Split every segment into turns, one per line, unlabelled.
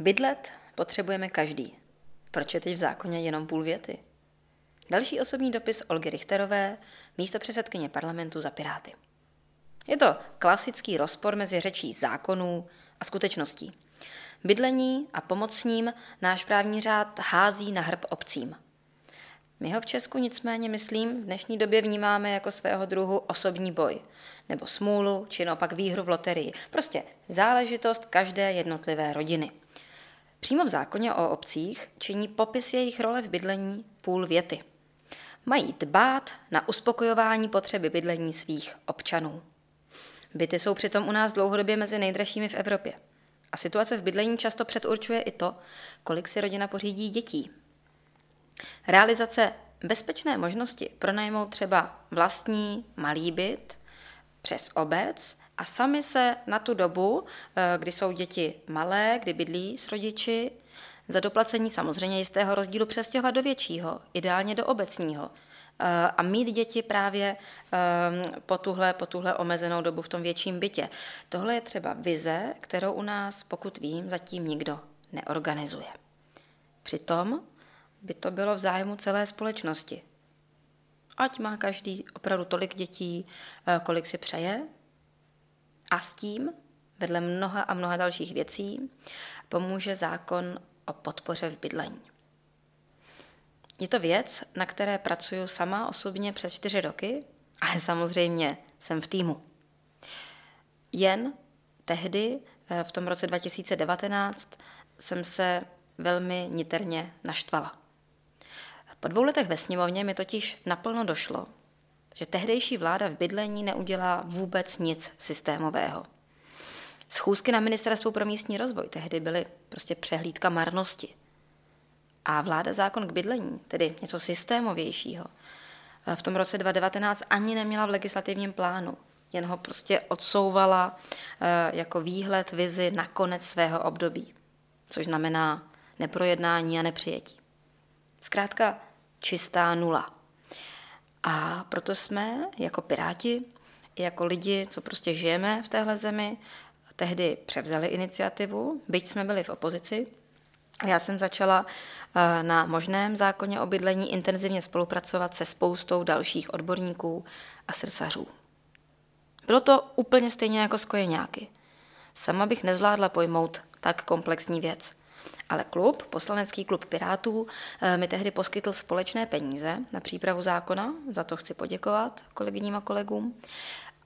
Bydlet potřebujeme každý. Proč je teď v zákoně jenom půl věty? Další osobní dopis Olgy Richterové, místo předsedkyně parlamentu za Piráty. Je to klasický rozpor mezi řečí zákonů a skutečností. Bydlení a pomoc s ním náš právní řád hází na hrb obcím. My ho v Česku nicméně, myslím, v dnešní době vnímáme jako svého druhu osobní boj, nebo smůlu, či naopak výhru v loterii. Prostě záležitost každé jednotlivé rodiny. Přímo v zákoně o obcích činí popis jejich role v bydlení půl věty. Mají dbát na uspokojování potřeby bydlení svých občanů. Byty jsou přitom u nás dlouhodobě mezi nejdražšími v Evropě. A situace v bydlení často předurčuje i to, kolik si rodina pořídí dětí. Realizace bezpečné možnosti pronajmout třeba vlastní malý byt přes obec a sami se na tu dobu, eh, kdy jsou děti malé, kdy bydlí s rodiči, za doplacení samozřejmě jistého rozdílu přestěhovat do většího, ideálně do obecního, eh, a mít děti právě eh, po tuhle, po tuhle omezenou dobu v tom větším bytě. Tohle je třeba vize, kterou u nás, pokud vím, zatím nikdo neorganizuje. Přitom by to bylo v zájmu celé společnosti. Ať má každý opravdu tolik dětí, kolik si přeje, a s tím, vedle mnoha a mnoha dalších věcí, pomůže zákon o podpoře v bydlení. Je to věc, na které pracuji sama osobně přes čtyři roky, ale samozřejmě jsem v týmu. Jen tehdy, eh, v tom roce 2019, jsem se velmi niterně naštvala. Po dvou letech ve sněmovně mi totiž naplno došlo, že tehdejší vláda v bydlení neudělá vůbec nic systémového. Schůzky na Ministerstvu pro místní rozvoj tehdy byly prostě přehlídka marnosti. A vláda zákon k bydlení, tedy něco systémovějšího, v tom roce 2019 ani neměla v legislativním plánu. Jen ho prostě odsouvala eh, jako výhled, vizi na konec svého období. Což znamená neprojednání a nepřijetí. Zkrátka čistá nula. A proto jsme jako Piráti, jako lidi, co prostě žijeme v téhle zemi, tehdy převzali iniciativu, byť jsme byli v opozici. Já jsem začala eh, na možném zákoně o bydlení intenzivně spolupracovat se spoustou dalších odborníků a srdcařů. Bylo to úplně stejně jako s kojeňáky. Sama bych nezvládla pojmout tak komplexní věc. Ale klub, poslanecký klub Pirátů, eh, mi tehdy poskytl společné peníze na přípravu zákona, za to chci poděkovat kolegyním a kolegům.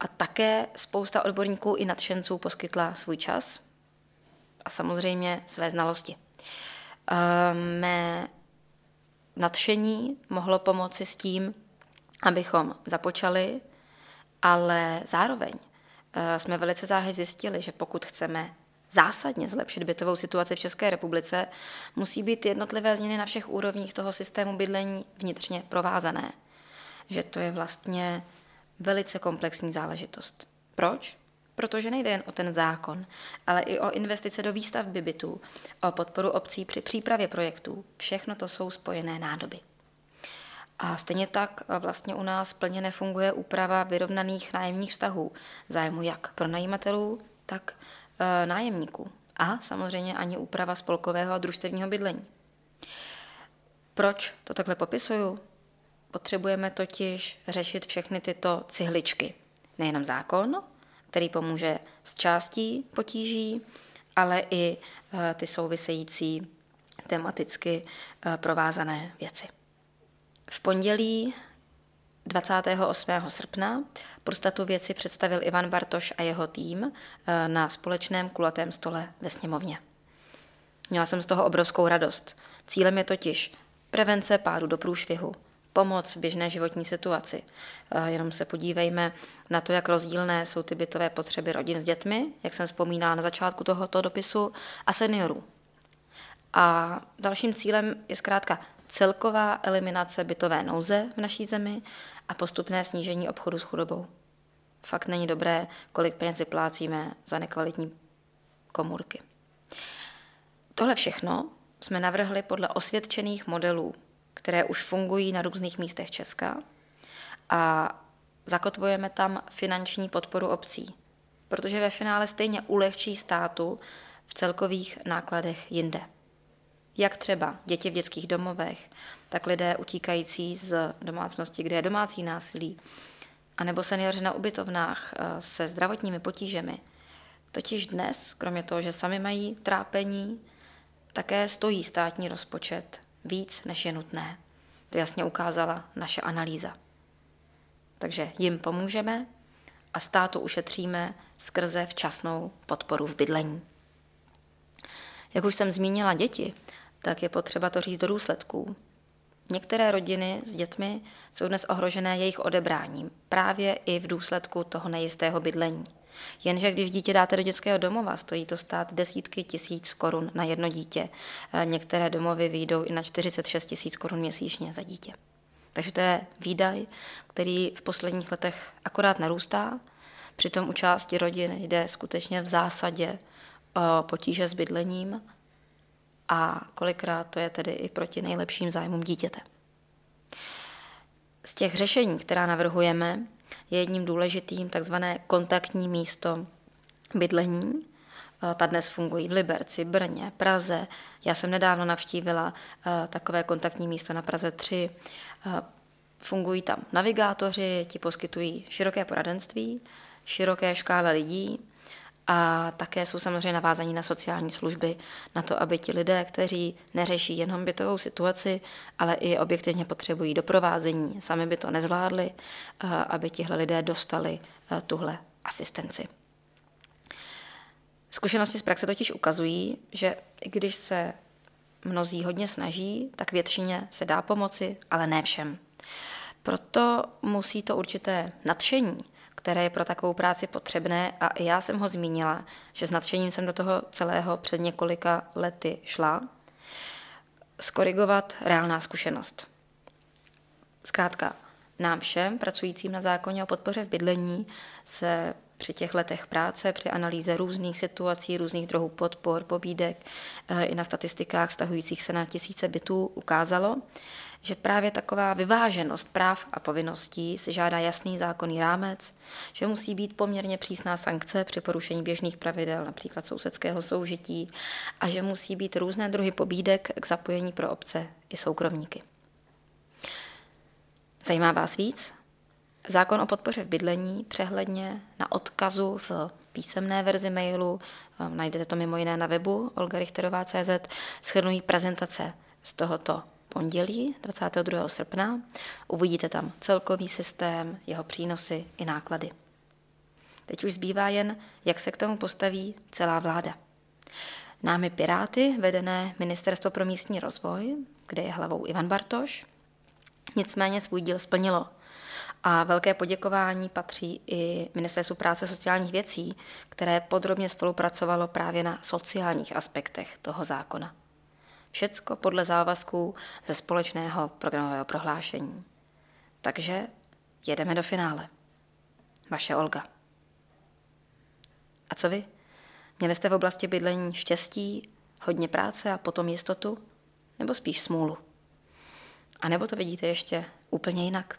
A také spousta odborníků i nadšenců poskytla svůj čas a samozřejmě své znalosti. Eh, mé nadšení mohlo pomoci s tím, abychom započali, ale zároveň eh, jsme velice záhy zjistili, že pokud chceme zásadně zlepšit bytovou situaci v České republice, musí být jednotlivé změny na všech úrovních toho systému bydlení vnitřně provázané. Že to je vlastně velice komplexní záležitost. Proč? Protože nejde jen o ten zákon, ale i o investice do výstavby bytů, o podporu obcí při přípravě projektů. Všechno to jsou spojené nádoby. A stejně tak vlastně u nás plně nefunguje úprava vyrovnaných nájemních vztahů, zájmu jak pro najímatelů, tak nájemníků. A samozřejmě ani úprava spolkového a družstevního bydlení. Proč to takhle popisuju? Potřebujeme totiž řešit všechny tyto cihličky. Nejenom zákon, který pomůže s částí potíží, ale i e, ty související tematicky e, provázané věci. V pondělí 28. srpna prostatu věci představil Ivan Bartoš a jeho tým e, na společném kulatém stole ve sněmovně. Měla jsem z toho obrovskou radost. Cílem je totiž prevence pádu do průšvihu, pomoc v běžné životní situaci. Eh, jenom se podívejme na to, jak rozdílné jsou ty bytové potřeby rodin s dětmi, jak jsem vzpomínala na začátku tohoto dopisu, a seniorů. A dalším cílem je zkrátka celková eliminace bytové nouze v naší zemi a postupné snížení obchodu s chudobou. Fakt není dobré, kolik peněz vyplácíme za nekvalitní komůrky. Tohle všechno jsme navrhli podle osvědčených modelů které už fungují na různých místech Česka a zakotvujeme tam finanční podporu obcí, protože ve finále stejně ulehčí státu v celkových nákladech jinde. Jak třeba děti v dětských domovech, tak lidé utíkající z domácnosti, kde je domácí násilí, anebo seniori na ubytovnách eh, se zdravotními potížemi. Totiž dnes, kromě toho, že sami mají trápení, také stojí státní rozpočet víc, než je nutné. To jasně ukázala naše analýza. Takže jim pomůžeme a státu ušetříme skrze včasnou podporu v bydlení. Jak už jsem zmínila děti, tak je potřeba to říct do důsledků. Některé rodiny s dětmi jsou dnes ohrožené jejich odebráním, právě i v důsledku toho nejistého bydlení. Jenže když dítě dáte do dětského domova, stojí to stát desítky tisíc korun na jedno dítě. E, některé domovy vyjdou i na 46 tisíc korun měsíčně za dítě. Takže to je výdaj, který v posledních letech akorát narůstá. Přitom u části rodin jde skutečně v zásadě o potíže s bydlením a kolikrát to je tedy i proti nejlepším zájmům dítěte. Z těch řešení, která navrhujeme, je jedním důležitým takzvané kontaktní místo bydlení. Eh, ta dnes fungují v Liberci, Brně, Praze. Já jsem nedávno navštívila eh, takové kontaktní místo na Praze 3. Eh, fungují tam navigátoři, ti poskytují široké poradenství, široké škále lidí, a také jsou samozřejmě navázaní na sociální služby, na to, aby ti lidé, kteří neřeší jenom bytovou situaci, ale i objektivně potřebují doprovázení, sami by to nezvládli, eh, aby tihle lidé dostali eh, tuhle asistenci. Zkušenosti z praxe totiž ukazují, že když se mnozí hodně snaží, tak většině se dá pomoci, ale ne všem. Proto musí to určité nadšení které je pro takovou práci potřebné a i já jsem ho zmínila, že s nadšením jsem do toho celého před několika lety šla, skorigovat reálná zkušenost. Zkrátka, nám všem pracujícím na zákoně o podpoře v bydlení se při těch letech práce, při analýze různých situací, různých druhů podpor, pobídek eh, i na statistikách stahujících se na tisíce bytů ukázalo, že právě taková vyváženost práv a povinností si žádá jasný zákonný rámec, že musí být poměrně přísná sankce při porušení běžných pravidel, například sousedského soužití, a že musí být různé druhy pobídek k zapojení pro obce i soukromníky. Zajímá vás víc? Zákon o podpoře v bydlení přehledně na odkazu v písemné verzi mailu, najdete to mimo jiné na webu olgarichterová.cz, schrnují prezentace z tohoto pondělí 22. srpna. Uvidíte tam celkový systém, jeho přínosy i náklady. Teď už zbývá jen, jak se k tomu postaví celá vláda. Námi Piráty, vedené Ministerstvo pro místní rozvoj, kde je hlavou Ivan Bartoš, nicméně svůj díl splnilo. A velké poděkování patří i Ministerstvu práce sociálních věcí, které podrobně spolupracovalo právě na sociálních aspektech toho zákona. Všecko podle závazků ze společného programového prohlášení. Takže jedeme do finále. Vaše Olga. A co vy? Měli jste v oblasti bydlení štěstí, hodně práce a potom jistotu? Nebo spíš smůlu? A nebo to vidíte ještě úplně jinak?